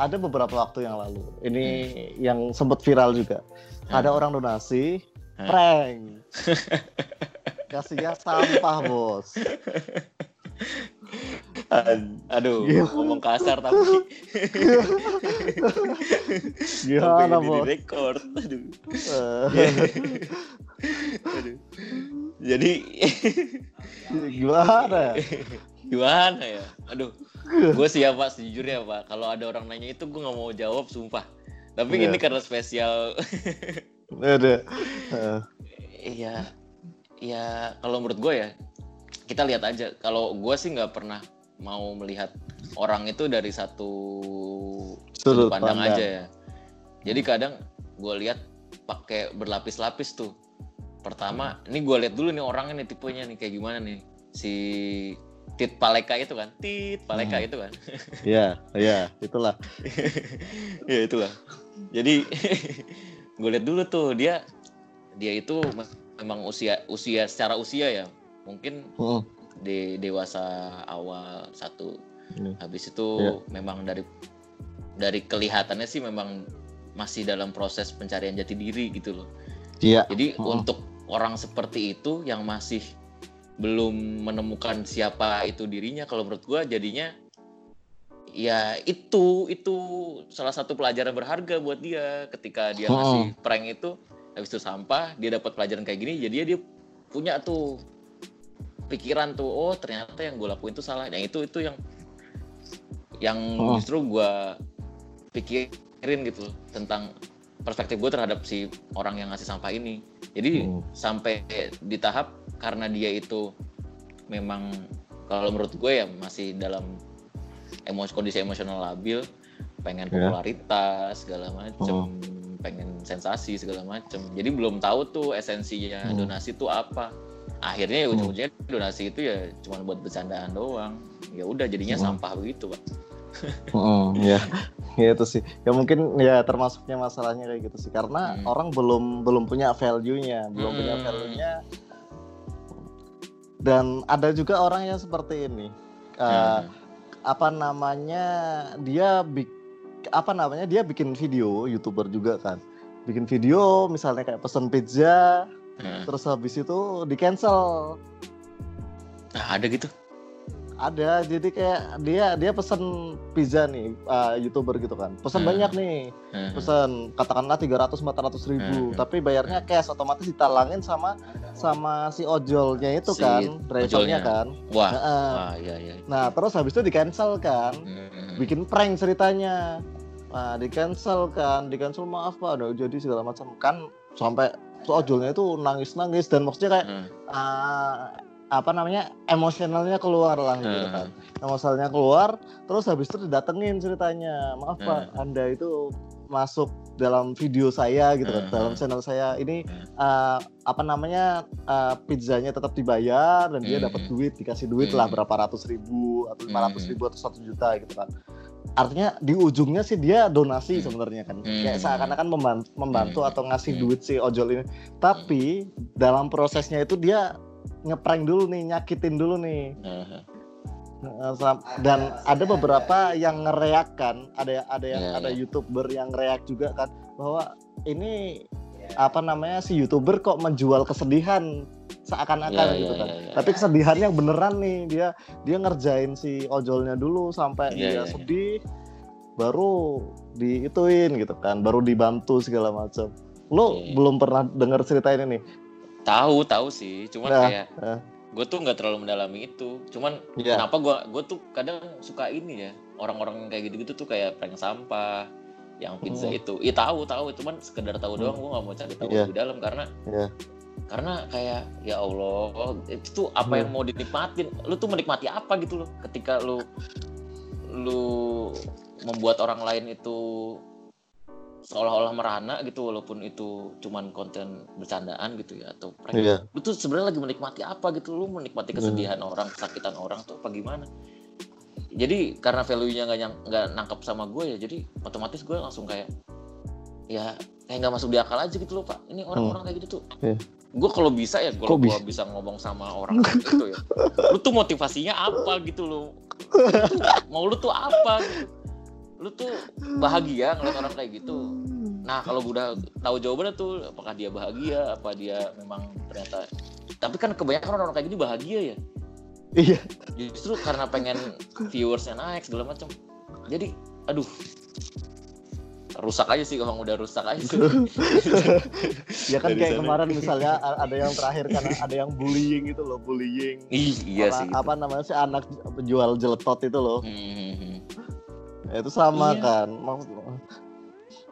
ada beberapa waktu yang lalu. Ini hmm. yang sempat viral juga. Hmm. Ada orang donasi hmm. prank. Kasihnya sampah, Bos. Aduh, Gimana? ngomong kasar tapi Gimana, Bos? Record. Aduh. Aduh. Jadi gimana? Gimana ya? Aduh, gue sih ya pak sejujurnya pak. Kalau ada orang nanya itu gue nggak mau jawab sumpah. Tapi yeah. ini karena spesial. Ada iya. Iya kalau menurut gue ya kita lihat aja. Kalau gue sih nggak pernah mau melihat orang itu dari satu sudut pandang, pandang. aja ya. Jadi kadang gue lihat pakai berlapis-lapis tuh. Pertama ini gue lihat dulu nih orangnya nih tipenya nih kayak gimana nih? Si Tit Paleka itu kan Tit Paleka hmm. itu kan iya iya itulah ya itulah jadi gue lihat dulu tuh dia dia itu memang usia usia secara usia ya mungkin hmm. di dewasa awal satu hmm. habis itu yeah. memang dari dari kelihatannya sih memang masih dalam proses pencarian jati diri gitu loh iya jadi hmm. untuk orang seperti itu yang masih belum menemukan siapa itu dirinya kalau menurut gue jadinya ya itu itu salah satu pelajaran berharga buat dia. Ketika dia ngasih prank itu habis itu sampah dia dapat pelajaran kayak gini jadi dia punya tuh pikiran tuh oh ternyata yang gue lakuin itu salah. Yang itu itu yang yang oh. justru gue pikirin gitu tentang perspektif gue terhadap si orang yang ngasih sampah ini jadi hmm. sampai di tahap karena dia itu memang kalau menurut gue ya masih dalam emosi kondisi emosional labil, pengen yeah. popularitas segala macem, oh. pengen sensasi segala macem. Jadi belum tahu tuh esensinya hmm. donasi itu apa. Akhirnya ya hmm. ujung-ujungnya donasi itu ya cuma buat bercandaan doang. Ya udah jadinya hmm. sampah begitu, Pak. Oh, ya ya itu sih. Ya mungkin ya termasuknya masalahnya kayak gitu sih. Karena hmm. orang belum belum punya value-nya belum hmm. punya value-nya. Dan ada juga orang yang seperti ini. Uh, apa namanya dia bik apa namanya dia bikin video youtuber juga kan. Bikin video misalnya kayak pesen pizza hmm. terus habis itu di cancel. Nah, ada gitu ada jadi kayak dia dia pesen pizza nih uh, youtuber gitu kan pesan hmm. banyak nih hmm. pesan katakanlah 300 400 ribu hmm. tapi bayarnya cash otomatis ditalangin sama sama si ojolnya itu si kan drivernya kan wah, nah, wah iya, iya. nah terus habis itu di cancel kan hmm. bikin prank ceritanya nah di cancel kan di cancel maaf pak udah jadi segala macam kan sampai ojolnya itu nangis nangis dan maksudnya kayak hmm. uh, apa namanya emosionalnya keluar lah gitu kan. Emosionalnya keluar terus habis itu didatengin ceritanya. Maaf uh. pak anda itu masuk dalam video saya gitu kan dalam channel saya. Ini uh, apa namanya uh, pizzanya tetap dibayar dan dia dapat duit dikasih duit lah berapa ratus ribu atau lima ratus ribu atau satu juta gitu kan. Artinya di ujungnya sih dia donasi sebenarnya kan. Kayak seakan-akan membantu, membantu atau ngasih duit si ojol ini. Tapi dalam prosesnya itu dia ngeprank dulu nih, nyakitin dulu nih. Uh-huh. Dan ada beberapa yang ngereakan, ada ada yang yeah, ada yeah. youtuber yang reak juga kan bahwa ini apa namanya si youtuber kok menjual kesedihan seakan-akan yeah, gitu yeah, kan. Yeah, yeah, Tapi kesedihannya beneran nih dia dia ngerjain si ojolnya dulu sampai yeah, dia yeah, sedih, yeah. baru diituin gitu kan, baru dibantu segala macam. Lo yeah, yeah. belum pernah dengar cerita ini nih Tahu, tahu sih. Cuman nah, kayak nah. gue tuh nggak terlalu mendalami itu. Cuman yeah. kenapa gue gue tuh kadang suka ini ya orang-orang kayak gitu-gitu tuh kayak prank sampah, yang pizza hmm. itu. Iya tahu tahu, cuman sekedar tahu hmm. doang. Gue nggak mau cari tahu yeah. lebih dalam karena yeah. karena kayak ya Allah itu tuh apa hmm. yang mau dinikmatin. Lu tuh menikmati apa gitu loh ketika lu lu membuat orang lain itu seolah-olah merana gitu walaupun itu cuman konten bercandaan gitu ya atau prank. Iya. Lu tuh sebenarnya lagi menikmati apa gitu lu menikmati kesedihan hmm. orang, kesakitan orang tuh apa gimana? Jadi karena value-nya nggak nggak nangkep sama gue ya, jadi otomatis gue langsung kayak ya kayak nggak masuk di akal aja gitu loh pak. Ini orang-orang hmm. kayak gitu tuh. Yeah. Gue kalau bisa ya, kalau gue bisa ngomong sama orang gitu ya, lu tuh motivasinya apa gitu loh? mau lu tuh apa? Gitu lu tuh bahagia ngeliat orang kayak gitu nah kalau gue udah tahu jawabannya tuh apakah dia bahagia apa dia memang ternyata tapi kan kebanyakan orang-orang kayak gini bahagia ya iya justru karena pengen viewersnya naik segala macam jadi aduh rusak aja sih kalau udah rusak aja sih. ya kan Dari kayak sana. kemarin misalnya ada yang terakhir kan ada yang bullying itu loh bullying Ih, iya apa, sih gitu. apa namanya sih anak penjual jeletot itu loh Hmm, hmm. Ya, itu sama Iya. kan Maksud,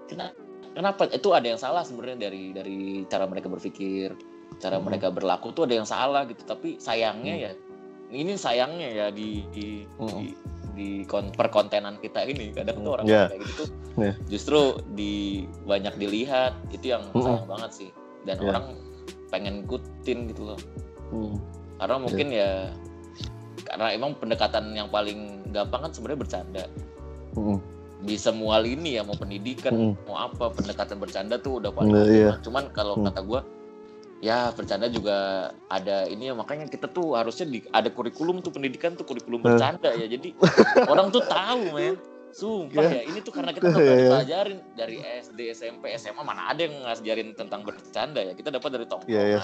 Kena- kenapa itu ada yang salah sebenarnya dari dari cara mereka berpikir cara Hmm. mereka berlaku tuh ada yang salah gitu tapi sayangnya Hmm. ya ini sayangnya ya di di, Hmm. di, di kon- perkontenan kita ini kadang tuh orang Yeah. kayak gitu Yeah. justru di banyak dilihat itu yang Hmm. sayang banget sih dan Yeah. orang pengen ikutin gitu loh hmm. karena mungkin ya karena emang pendekatan yang paling gampang kan sebenarnya bercanda Hmm. di semua lini ya mau pendidikan Hmm. mau apa pendekatan bercanda tuh udah paling optimal. iya. cuman kalau Hmm. kata gua ya bercanda juga ada ini ya makanya kita tuh harusnya di, ada kurikulum tuh pendidikan tuh kurikulum Eh. bercanda ya jadi orang tuh tahu men sumpah Iya. ya ini tuh karena kita nggak Iya, pernah iya. dari SD SMP SMA mana ada yang ngajarin tentang bercanda ya kita dapat dari tongkrongan Iya, iya.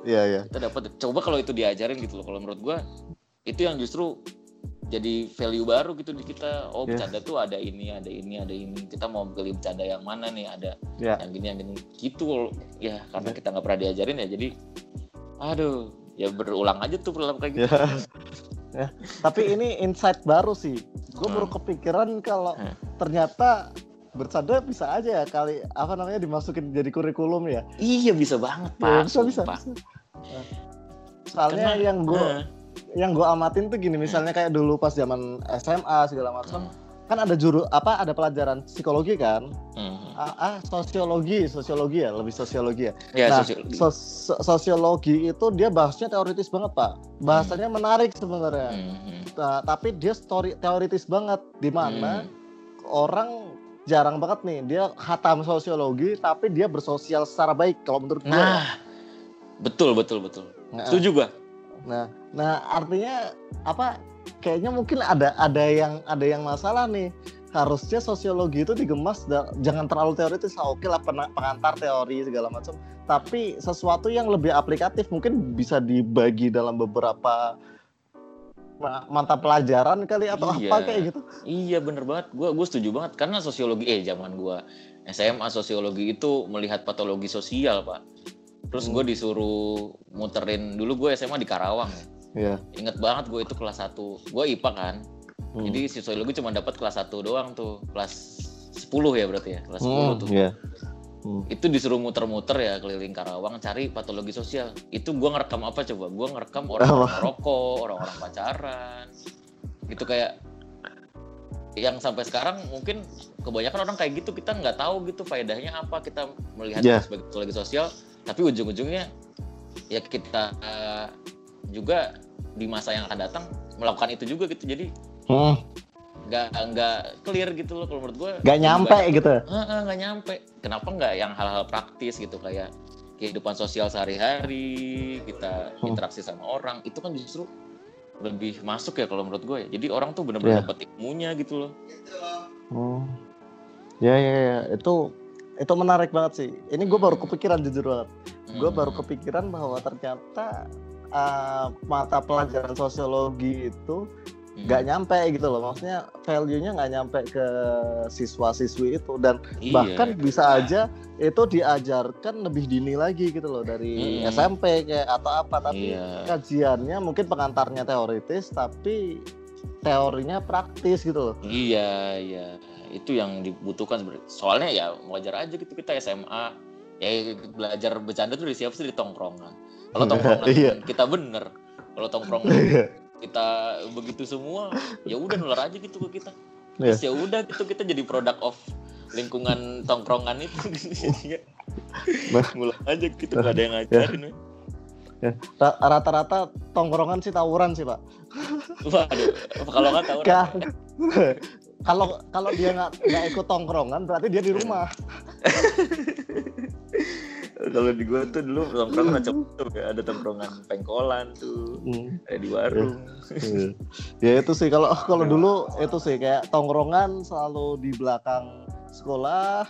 iya iya kita dapat coba kalau itu diajarin gitu loh kalau menurut gua itu yang justru jadi value baru gitu di kita. Oh Iya. bercanda tuh ada ini ada ini ada ini. Kita mau pilih bercanda yang mana nih? Ada Iya. yang gini yang gini. Gitu. Ya karena Iya. kita nggak pernah diajarin ya jadi aduh. Ya berulang aja tuh perilaku kayak gitu. Ya ya tapi ini insight baru sih. Gue Hmm. baru kepikiran kalau Hmm. ternyata bercanda bisa aja ya kali apa namanya dimasukin jadi kurikulum ya. Iya bisa banget Ya, pak bisa bisa, bisa. Nah, soalnya Karena- yang gue Nah, yang gue amatin tuh gini misalnya kayak dulu pas zaman SMA segala macam hmm, kan ada juru apa ada pelajaran psikologi kan? Hmm. ah, ah, sosiologi sosiologi ya lebih sosiologi ya. Ya Nah, sosiologi. Sos- so- sosiologi itu dia bahasnya teoritis banget pak. Bahasanya menarik sebenarnya. Hmm, hmm, Nah, tapi dia story teoritis banget di mana hmm. orang jarang banget nih dia hatam sosiologi tapi dia bersosial secara baik kalau menurut gue. nah betul betul betul. Nah, setuju gua nah, nah artinya apa? Kayaknya mungkin ada ada yang ada yang masalah nih. Harusnya sosiologi itu digemas jangan terlalu teoritis. Ah, Oke lah pengantar teori segala macam, tapi sesuatu yang lebih aplikatif mungkin bisa dibagi dalam beberapa ma- mata pelajaran kali atau Iya. apa kayak gitu. Iya bener banget, gue gue setuju banget karena sosiologi eh zaman gue SMA sosiologi itu melihat patologi sosial pak. Terus Hmm. gue disuruh muterin dulu gue SMA di Karawang. ya. Iya. Ingat banget gue itu kelas 1 gue IPA kan. Hmm. Jadi sosiologi cuma dapat kelas 1 doang tuh, kelas 10 ya berarti ya, kelas 10 Hmm, tuh. iya. Hmm. Itu disuruh muter-muter ya keliling Karawang cari patologi sosial. Itu gue ngerekam apa coba? Gue ngerekam orang-orang rokok, orang-orang pacaran. Gitu kayak yang sampai sekarang mungkin kebanyakan orang kayak gitu kita nggak tahu gitu faedahnya apa kita melihat Yeah. sebagai patologi sosial tapi ujung-ujungnya ya kita eh, juga di masa yang akan datang melakukan itu juga gitu jadi Hmm. nggak nggak clear gitu loh kalau menurut gue Gak nyampe gitu. nggak nyampe kenapa nggak yang hal-hal praktis gitu kayak kehidupan sosial sehari-hari kita Hmm. interaksi sama orang itu kan justru lebih masuk ya kalau menurut gue ya jadi orang tuh benar-benar Iya. dapat ilmunya gitu loh Hmm. Ya ya ya itu itu menarik banget sih. Ini gue baru kepikiran jujur banget. Gue Hmm. baru kepikiran bahwa ternyata uh, mata pelajaran sosiologi itu Hmm. nggak nyampe gitu loh. Maksudnya value-nya nggak nyampe ke siswa-siswi itu dan Iya. bahkan bisa aja itu diajarkan lebih dini lagi gitu loh dari Hmm. SMP kayak atau apa tapi Iya. kajiannya mungkin pengantarnya teoritis tapi teorinya praktis gitu loh. Iya, iya. Itu yang dibutuhkan. Soalnya ya wajar aja gitu kita SMA ya belajar bercanda tuh siapa sih di tongkrongan. Kalau tongkrongan Iya. kita bener, kalau tongkrongan kita begitu semua, ya udah nular aja gitu ke kita. Iya. Terus ya udah gitu kita jadi produk of lingkungan tongkrongan itu. Jadinya Nah. ngulang aja gitu gak ada yang ngajarin. ya. Ra- Rata-rata tongkrongan sih tawuran sih pak. Waduh, kalau nggak tahu Ka- Kalau kalau dia nggak nggak ikut tongkrongan berarti dia di rumah. kalau di gua tuh dulu tongkrongan macam tuh ada tongkrongan pengkolan tuh hmm. ada di warung iya. ya itu sih kalau kalau dulu itu sih kayak tongkrongan selalu di belakang sekolah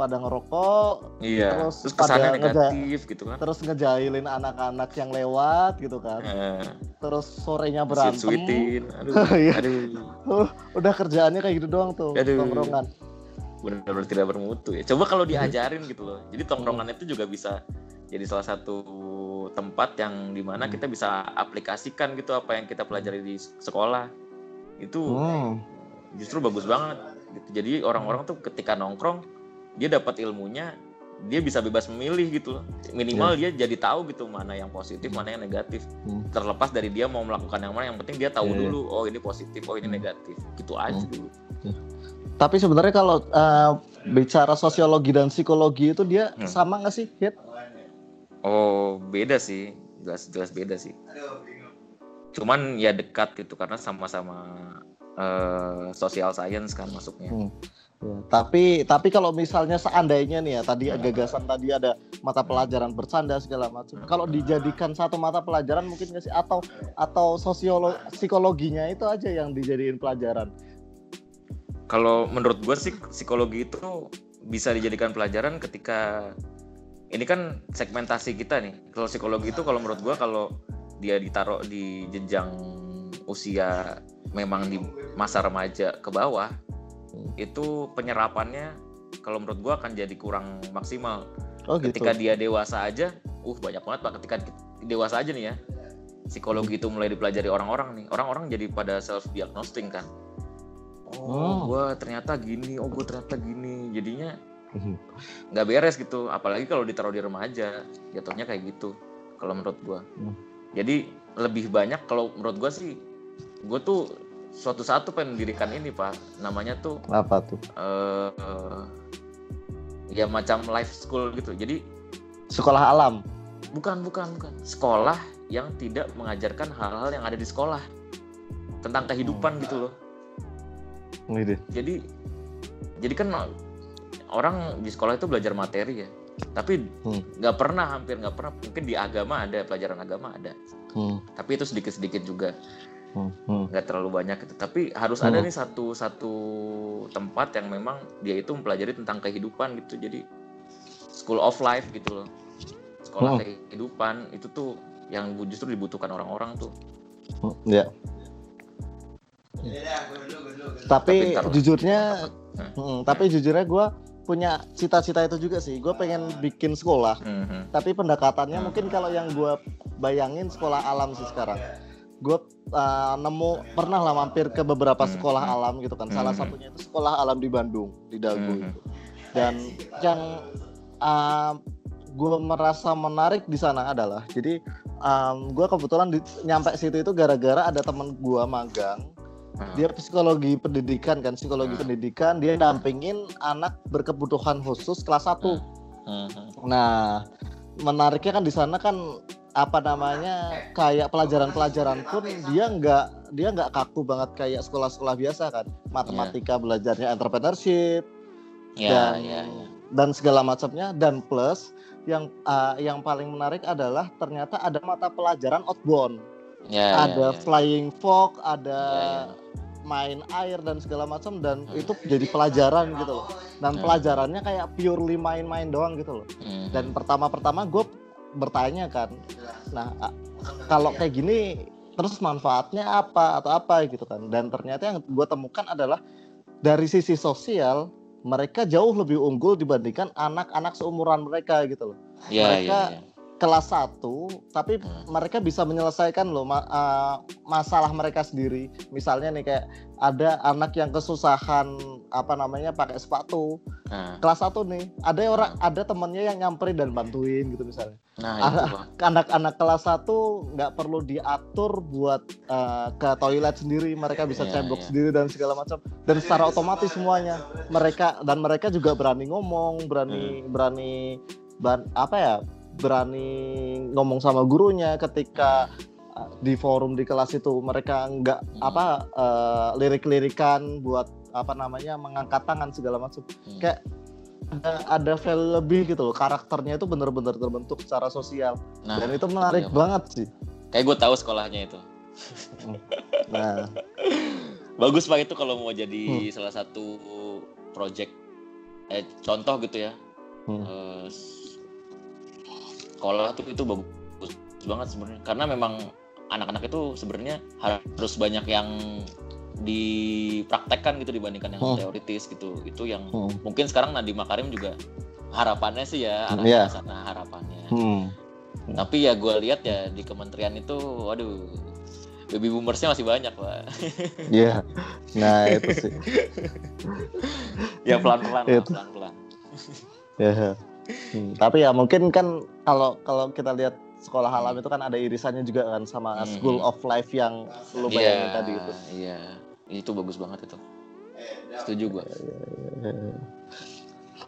pada ngerokok iya terus, terus pada negatif ngeja gitu kan terus ngejailin anak-anak yang lewat gitu kan eh. terus sorenya berantem sweet aduh, iya. aduh. udah kerjaannya kayak gitu doang tuh aduh. tongkrongan benar-benar tidak bermutu ya coba kalau diajarin gitu loh jadi tongkrongan itu juga bisa jadi salah satu tempat yang di mana hmm. kita bisa aplikasikan gitu apa yang kita pelajari di sekolah itu hmm. justru bagus banget gitu. jadi orang-orang tuh ketika nongkrong dia dapat ilmunya dia bisa bebas memilih gitu loh minimal yeah. dia jadi tahu gitu mana yang positif mana yang negatif hmm. terlepas dari dia mau melakukan yang mana yang penting dia tahu yeah. dulu oh ini positif oh ini hmm. negatif gitu aja hmm. dulu yeah. tapi sebenarnya kalau uh, bicara sosiologi dan psikologi itu dia hmm. sama nggak sih Hit? oh beda sih jelas jelas beda sih cuman ya dekat gitu karena sama-sama uh, social science kan masuknya hmm. Ya, tapi tapi kalau misalnya seandainya nih ya tadi gagasan tadi ada mata pelajaran bercanda segala macam. Kalau dijadikan satu mata pelajaran mungkin nggak sih atau atau sosiologi psikologinya itu aja yang dijadiin pelajaran. Kalau menurut gue sih psikologi itu bisa dijadikan pelajaran ketika ini kan segmentasi kita nih. Kalau psikologi itu kalau menurut gue kalau dia ditaruh di jenjang usia memang di masa remaja ke bawah itu penyerapannya kalau menurut gua akan jadi kurang maksimal. Oh, gitu. Ketika dia dewasa aja, uh banyak banget pak. Ketika dewasa aja nih ya, psikologi itu mulai dipelajari orang-orang nih. Orang-orang jadi pada self diagnosing kan. Oh, oh. gua ternyata gini. Oh, gua ternyata gini. Jadinya mhm. nggak beres gitu. Apalagi kalau ditaruh di remaja, jatuhnya kayak gitu. Kalau menurut gua. Hmm. Jadi lebih banyak kalau menurut gua sih, gue tuh suatu saat tuh pengen dirikan ini pak namanya tuh apa tuh uh, uh, ya macam life school gitu jadi sekolah alam bukan bukan bukan sekolah yang tidak mengajarkan hal-hal yang ada di sekolah tentang kehidupan hmm. gitu loh gitu. jadi jadi kan orang di sekolah itu belajar materi ya tapi hmm. nggak hmm. pernah hampir nggak pernah mungkin di agama ada pelajaran agama ada hmm. tapi itu sedikit sedikit juga Hmm, hmm. nggak terlalu banyak itu tapi harus hmm. ada nih satu satu tempat yang memang dia itu mempelajari tentang kehidupan gitu jadi school of life gitu loh sekolah hmm. kehidupan itu tuh yang justru dibutuhkan orang-orang tuh hmm, ya tapi, tapi jujurnya hmm. Hmm, tapi jujurnya gue punya cita-cita itu juga sih gue pengen bikin sekolah hmm. tapi pendekatannya hmm. mungkin kalau yang gue bayangin sekolah alam sih sekarang gue uh, nemu pernah lah mampir ke beberapa hmm, sekolah hmm. alam gitu kan. Salah hmm. satunya itu sekolah alam di Bandung di Dago hmm. itu. Dan yang uh, gue merasa menarik di sana adalah jadi um, gue kebetulan di, nyampe situ itu gara-gara ada temen gue magang. Hmm. Dia psikologi pendidikan kan, psikologi hmm. pendidikan. Dia dampingin anak berkebutuhan khusus kelas 1 hmm. Hmm. Nah, menariknya kan di sana kan apa namanya kayak pelajaran-pelajaran pun dia nggak dia nggak kaku banget kayak sekolah-sekolah biasa kan matematika yeah. belajarnya entrepreneurship yeah, dan yeah, yeah. dan segala macamnya dan plus yang uh, yang paling menarik adalah ternyata ada mata pelajaran outbound yeah, ya, ada yeah, yeah. flying fox ada yeah, yeah. main air dan segala macam dan hmm. itu jadi pelajaran gitu loh dan hmm. pelajarannya kayak purely main-main doang gitu loh hmm. dan pertama-pertama gue bertanya kan. Nah kalau kayak gini terus manfaatnya apa atau apa gitu kan. Dan ternyata yang gue temukan adalah dari sisi sosial mereka jauh lebih unggul dibandingkan anak-anak seumuran mereka gitu loh. Yeah, mereka yeah, yeah kelas 1 tapi hmm. mereka bisa menyelesaikan loh ma uh, masalah mereka sendiri misalnya nih kayak ada anak yang kesusahan apa namanya pakai sepatu hmm. kelas 1 nih ada orang hmm. ada temennya yang nyamperin dan bantuin gitu misalnya nah, anak-anak kelas 1 nggak perlu diatur buat uh, ke toilet sendiri mereka bisa yeah, cebok yeah. sendiri dan segala macam dan secara otomatis semuanya mereka dan mereka juga berani ngomong berani hmm. berani ban, apa ya berani ngomong sama gurunya ketika uh, di forum di kelas itu mereka nggak hmm. apa uh, lirik-lirikan buat apa namanya mengangkat tangan segala macam hmm. kayak ada ada value lebih gitu loh karakternya itu benar-benar terbentuk secara sosial nah dan itu menarik iya, banget sih kayak gue tahu sekolahnya itu nah bagus pak itu kalau mau jadi Hmm. salah satu project eh contoh gitu ya hmm. eh, sekolah tuh itu bagus banget sebenarnya karena memang anak-anak itu sebenarnya harus banyak yang dipraktekkan gitu dibandingkan yang Hmm. teoritis gitu itu yang Hmm. mungkin sekarang Nadiem Makarim juga harapannya sih ya arahnya Iya. ke sana harapannya Hmm. tapi ya gue lihat ya di kementerian itu waduh baby boomersnya masih banyak pak Iya. Nah, itu sih. ya pelan-pelan lah, Itu. pelan-pelan Ya. Hmm, Tapi ya mungkin kan kalau kalau kita lihat sekolah alam itu kan ada irisannya juga kan sama Hmm. School of Life yang lu Iya, bayangin tadi itu. iya itu bagus banget itu setuju gue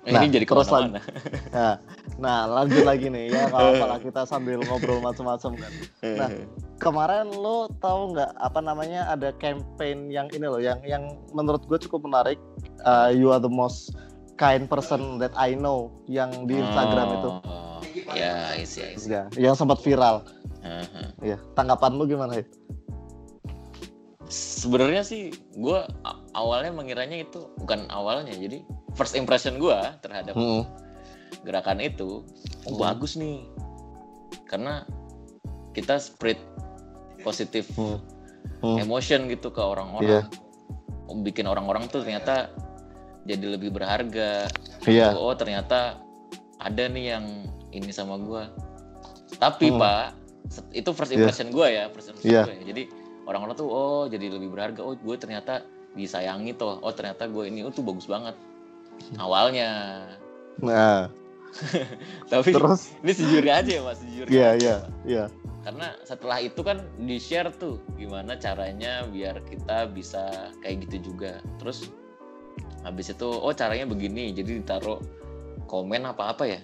Nah, ini jadi terus ke mana-mana Nah, nah lanjut lagi nih ya kalau apalah kita sambil ngobrol macam-macam kan. Nah, kemarin lo tahu nggak apa namanya ada campaign yang ini loh yang yang menurut gue cukup menarik. Uh, you are the most kind person that I know yang di Instagram itu. Oh, ya isi isi Ya, yang sempat viral. Heeh. Ya, tanggapan lu gimana itu? sebenarnya sih gue awalnya mengiranya itu bukan awalnya jadi first impression gue terhadap Hmm. gerakan itu oh, bagus nih karena kita spread positif Hmm. Hmm. emotion gitu ke orang-orang Oh, bikin orang-orang tuh ternyata jadi lebih berharga Iya. oh ternyata ada nih yang ini sama gua tapi Hmm. pak itu first Iya. impression gua ya first impression Iya. gua ya. jadi orang-orang tuh oh jadi lebih berharga oh gue ternyata disayangi toh oh ternyata gue ini oh tuh bagus banget awalnya Nah, tapi terus ini sejujurnya aja ya mas sejujurnya Iya, iya, iya. karena setelah itu kan di share tuh gimana caranya biar kita bisa kayak gitu juga terus habis itu oh caranya begini jadi ditaruh komen apa apa ya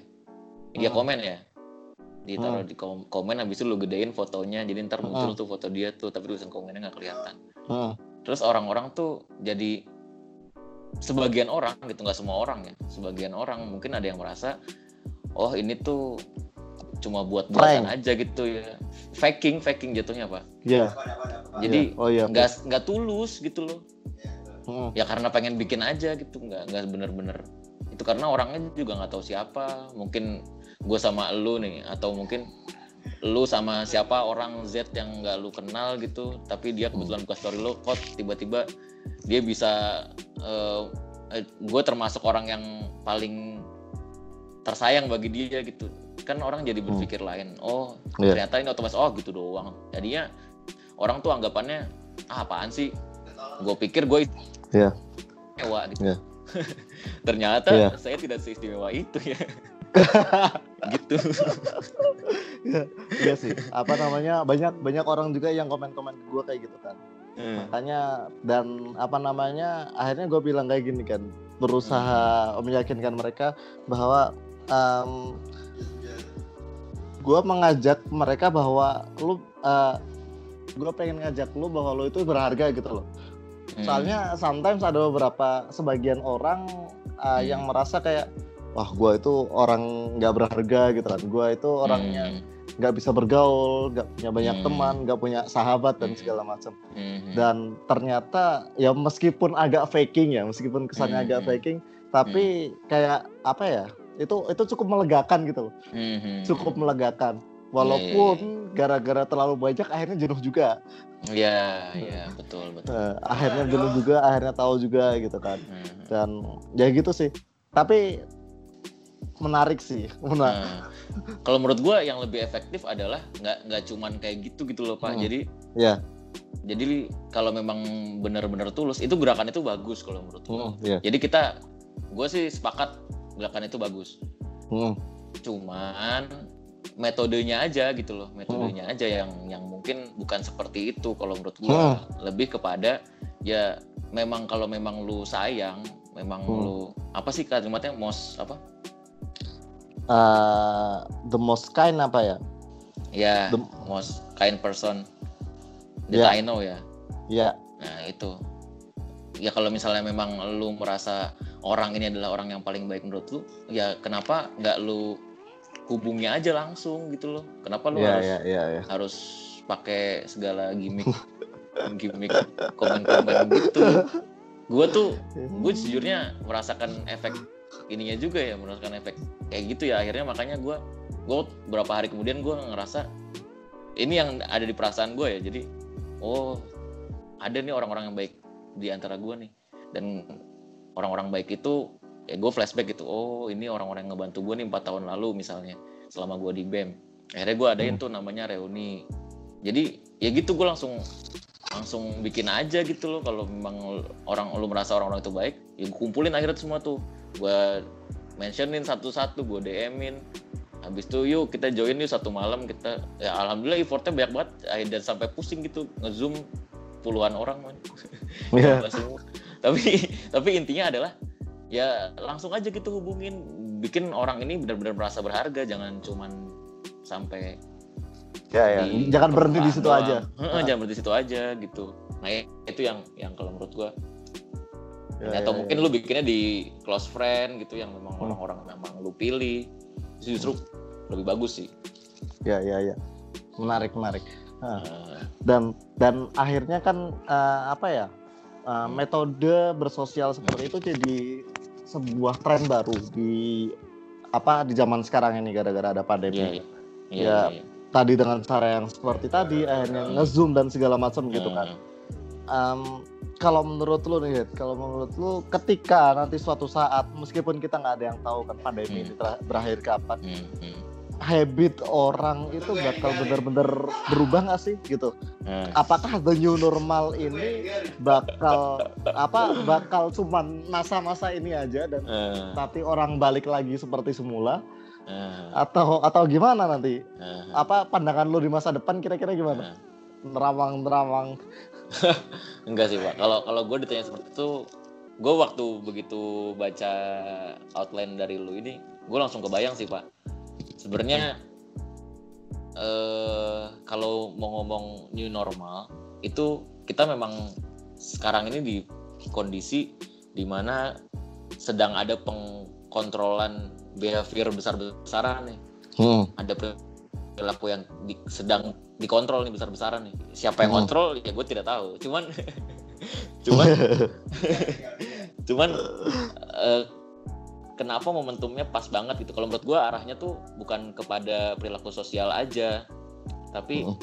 dia Hmm. komen ya ditaruh di kom- komen habis itu lu gedein fotonya jadi ntar muncul Hmm. tuh foto dia tuh tapi tulisan komennya nggak kelihatan Hmm. terus orang-orang tuh jadi sebagian orang gitu nggak semua orang ya sebagian orang mungkin ada yang merasa oh ini tuh cuma buat buatan Prank. aja gitu ya faking faking jatuhnya pak Iya. jadi iya. oh iya. nggak nggak tulus gitu loh Hmm. ya karena pengen bikin aja gitu nggak nggak bener-bener. Itu karena orangnya juga nggak tahu siapa. Mungkin gue sama lu nih atau mungkin lu sama siapa orang Z yang nggak lu kenal gitu tapi dia kebetulan buka story lu kok tiba-tiba dia bisa gue termasuk orang yang paling tersayang bagi dia gitu. Kan orang jadi berpikir lain oh Iya. ternyata ini otomatis oh gitu doang. Jadinya orang tuh anggapannya ah, apaan sih? Gue pikir gue Iya. istimewa gitu Iya. ternyata Iya. saya tidak seistimewa itu ya gitu Iya sih. Apa namanya? Banyak banyak orang juga yang komen-komen ke gue kayak gitu kan. Hmm. Makanya dan apa namanya? Akhirnya gue bilang kayak gini kan, berusaha meyakinkan mereka bahwa gue mengajak mereka bahwa lu gue pengen ngajak lu bahwa lu itu berharga gitu loh. Hmm. Soalnya sometimes ada beberapa sebagian orang uh, Hmm. yang merasa kayak wah gue itu orang nggak berharga gitu kan. Gue itu orangnya Hmm. nggak bisa bergaul, nggak punya banyak Hmm. teman, nggak punya sahabat dan Hmm. segala macam. Hmm. Dan ternyata ya meskipun agak faking ya, meskipun kesannya Hmm. agak faking, tapi kayak apa ya? Itu itu cukup melegakan gitu loh. Hmm. Cukup melegakan. Iya, Walaupun gara-gara terlalu banyak akhirnya jenuh juga. ya ya betul betul Eh, akhirnya jenuh juga, akhirnya tahu juga gitu kan. Hmm. Dan ya gitu sih. Tapi menarik sih. Menarik. Nah, kalau menurut gua yang lebih efektif adalah nggak nggak cuman kayak gitu gitu loh pak Hmm. jadi Ya. jadi kalau memang benar-benar tulus itu gerakan itu bagus kalau menurut gua Hmm, ya. jadi kita gue sih sepakat gerakan itu bagus Hmm, cuman metodenya aja gitu loh metodenya aja yang yang mungkin bukan seperti itu kalau menurut gua lebih kepada ya memang kalau memang lu sayang memang Hmm. lu apa sih kalimatnya most apa uh, the most kind apa ya? ya The- most kind person that Ya. I know ya Ya. nah itu ya kalau misalnya memang lu merasa orang ini adalah orang yang paling baik menurut lu ya kenapa nggak lu hubungnya aja langsung gitu loh. Kenapa lu Iya, harus iya, iya, iya. harus pakai segala gimmick gimmick komen-komen gitu? Gue tuh gue sejujurnya merasakan efek ininya juga ya merasakan efek kayak gitu ya. Akhirnya makanya gue gue beberapa hari kemudian gue ngerasa ini yang ada di perasaan gue ya. Jadi oh ada nih orang-orang yang baik di antara gue nih. Dan orang-orang baik itu ya gue flashback gitu oh ini orang-orang yang ngebantu gue nih empat tahun lalu misalnya selama gue di BEM akhirnya gue adain Hmm. tuh namanya reuni jadi ya gitu gue langsung langsung bikin aja gitu loh kalau memang orang lu merasa orang-orang itu baik ya gua kumpulin akhirnya semua tuh gue mentionin satu-satu gue DM-in habis itu yuk kita join yuk satu malam kita ya alhamdulillah effortnya banyak banget dan sampai pusing gitu ngezoom puluhan orang man. Iya. Nggak semua. tapi tapi intinya adalah ya langsung aja gitu hubungin bikin orang ini benar-benar merasa berharga jangan cuman sampai Ya, ya. di Jangan berhenti di situ doang. aja. Heeh, jangan berhenti di situ aja gitu nah ya, itu yang yang kalau menurut gua Ya, atau ya, mungkin ya. lu bikinnya di close friend gitu yang memang Hmm. orang-orang memang lu pilih itu justru lebih bagus sih Ya, ya, ya. Menarik, menarik. Nah, Eh, dan dan akhirnya kan eh, apa ya eh, metode bersosial seperti itu jadi sebuah tren baru di apa di zaman sekarang ini gara-gara ada pandemi. iya iya, Ya, iya. Tadi dengan cara yang seperti tadi akhirnya ngezoom dan segala macam gitu kan. Hmm, Em, kalau menurut lu nih, kalau menurut lu ketika nanti suatu saat meskipun kita nggak ada yang tahu kan pandemi ini ter- berakhir kapan, hmm, hmm. Habit orang itu bakal bener-bener berubah nggak sih gitu? Apakah the new normal ini bakal apa bakal cuman masa-masa ini aja dan eh, nanti orang balik lagi seperti semula? Eh, atau atau gimana nanti? Eh, apa pandangan lu di masa depan kira-kira gimana? Eh. nerawang nerawang enggak sih pak. Kalau kalau gue ditanya seperti itu gue waktu begitu baca outline dari lu ini gue langsung kebayang sih pak sebenarnya eh kalau mau ngomong new normal itu kita memang sekarang ini di kondisi di mana sedang ada pengkontrolan behavior besar-besaran nih hmm. ada perilaku yang di- sedang dikontrol nih besar-besaran nih. Siapa yang Hmm. kontrol ya gue tidak tahu. Cuman cuman cuman eh, kenapa momentumnya pas banget gitu. Kalau menurut gue arahnya tuh bukan kepada perilaku sosial aja, tapi Hmm.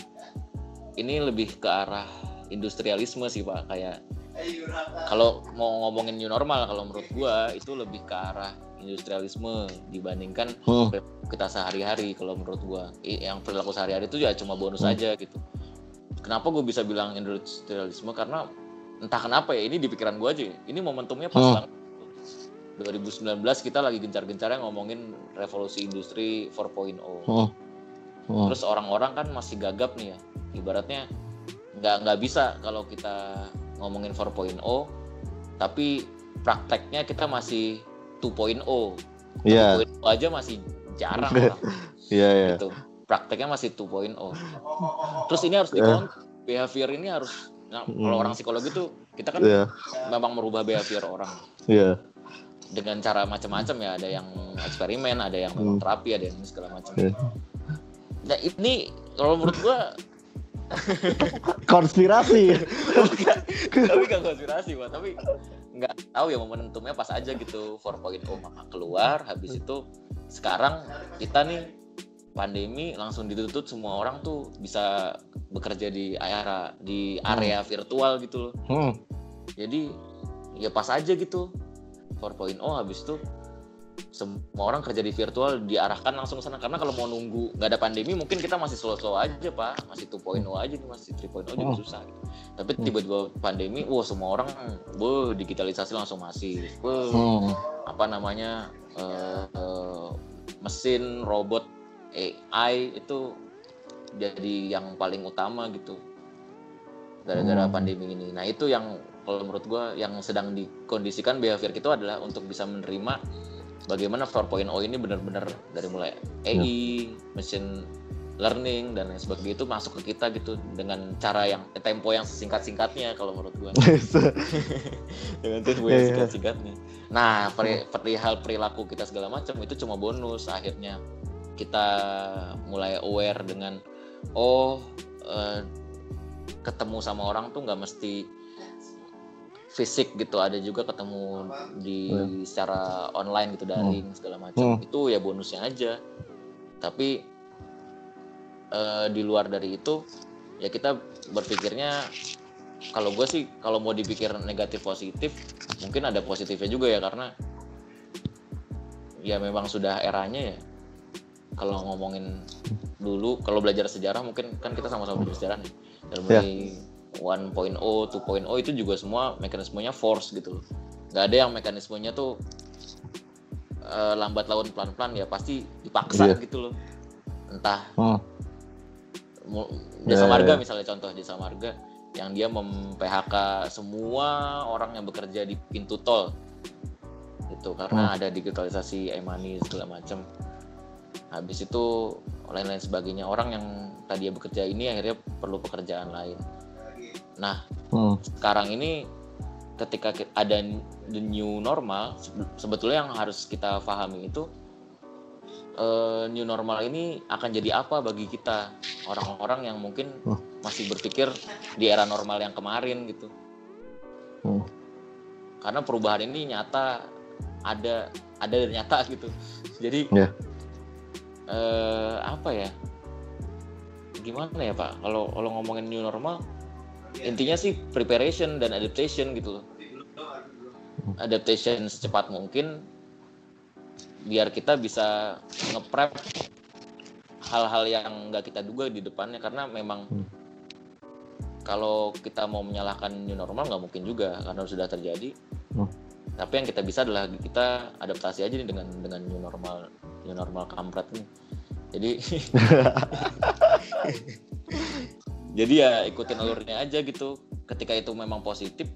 ini lebih ke arah industrialisme sih pak. Kayak kalau mau ngomongin new normal kalau menurut gue itu lebih ke arah industrialisme dibandingkan Hmm. kita sehari-hari kalau menurut gua I- yang perilaku sehari-hari itu ya cuma bonus Hmm. aja gitu kenapa gue bisa bilang industrialisme karena entah kenapa ya ini di pikiran gua aja ya. ini momentumnya pas Hmm. banget 2019 kita lagi gencar-gencarnya ngomongin revolusi industri 4.0 Hmm. Hmm. terus orang-orang kan masih gagap nih ya. Ibaratnya nggak nggak bisa kalau kita ngomongin 4.0 tapi prakteknya kita masih 2.0 Iya, 2.0 aja masih jarang orang. iya, iya. gitu. Prakteknya masih 2.0 terus ini harus dikontrol. Behavior ini harus nah, kalau Hmm. orang psikologi tuh kita kan Iya, memang merubah behavior orang. Iya. Dengan cara macam-macam ya. Ada yang eksperimen ada yang memang Hmm. terapi ada yang segala macam. Nah ini kalau menurut gua Konspirasi. tapi gak konspirasi pak. Tapi nggak tahu ya momentumnya pas aja gitu 4.0 maka keluar habis itu sekarang kita nih pandemi langsung ditutup semua orang tuh bisa bekerja di area di area virtual gitu loh. Hmm. jadi ya pas aja gitu 4.0 habis itu semua orang kerja di virtual diarahkan langsung ke sana karena kalau mau nunggu nggak ada pandemi mungkin kita masih slow-slow aja pak masih 2.0 aja nih masih 3.0 juga Oh. susah gitu. tapi Hmm. tiba-tiba pandemi wah semua orang wah digitalisasi langsung masif wah Hmm. apa namanya eh, eh, mesin robot AI itu jadi yang paling utama gitu gara-gara Hmm. pandemi ini. Nah itu yang kalau menurut gue yang sedang dikondisikan behavior kita adalah untuk bisa menerima bagaimana 4.0 ini benar-benar dari mulai AI, mesin learning dan lain sebagainya itu masuk ke kita gitu dengan cara yang tempo yang singkat-singkatnya kalau menurut gue dengan tempo yang iya, iya. singkat-singkatnya nah peri, perihal perilaku kita segala macam itu cuma bonus. Akhirnya kita mulai aware dengan oh uh, ketemu sama orang tuh nggak mesti fisik gitu ada juga ketemu di hmm. secara online gitu daring hmm. segala macam hmm. itu ya bonusnya aja tapi uh, di luar dari itu ya kita berpikirnya kalau gue sih kalau mau dipikir negatif positif mungkin ada positifnya juga ya karena ya memang sudah eranya ya kalau ngomongin dulu kalau belajar sejarah mungkin kan kita sama-sama belajar sejarah nih dari mulai yeah. 1.0, 2.0 itu juga semua mekanismenya force gitu loh. Gak ada yang mekanismenya tuh uh, lambat laun pelan-pelan ya pasti dipaksa yeah. gitu loh. Entah oh jasa yeah, marga yeah. misalnya contoh jasa marga yang dia mem-PHK semua orang yang bekerja di pintu tol itu karena hmm. ada digitalisasi e-money segala macam habis itu lain-lain sebagainya orang yang tadi bekerja ini akhirnya perlu pekerjaan lain nah hmm. sekarang ini ketika ada the new normal sebetulnya yang harus kita pahami itu uh, new normal ini akan jadi apa bagi kita orang-orang yang mungkin oh. masih berpikir di era normal yang kemarin gitu. Oh. Karena perubahan ini nyata ada ada dan nyata gitu. Jadi yeah. Ya. uh, apa ya? Gimana ya Pak? Kalau kalau ngomongin new normal, intinya sih preparation dan adaptation gitu loh. Adaptation secepat mungkin biar kita bisa ngeprep hal-hal yang nggak kita duga di depannya karena memang hmm. kalau kita mau menyalahkan new normal nggak mungkin juga karena sudah terjadi hmm. tapi yang kita bisa adalah kita adaptasi aja nih dengan dengan new normal new normal kampret nih jadi jadi ya ikutin alurnya aja gitu. Ketika itu memang positif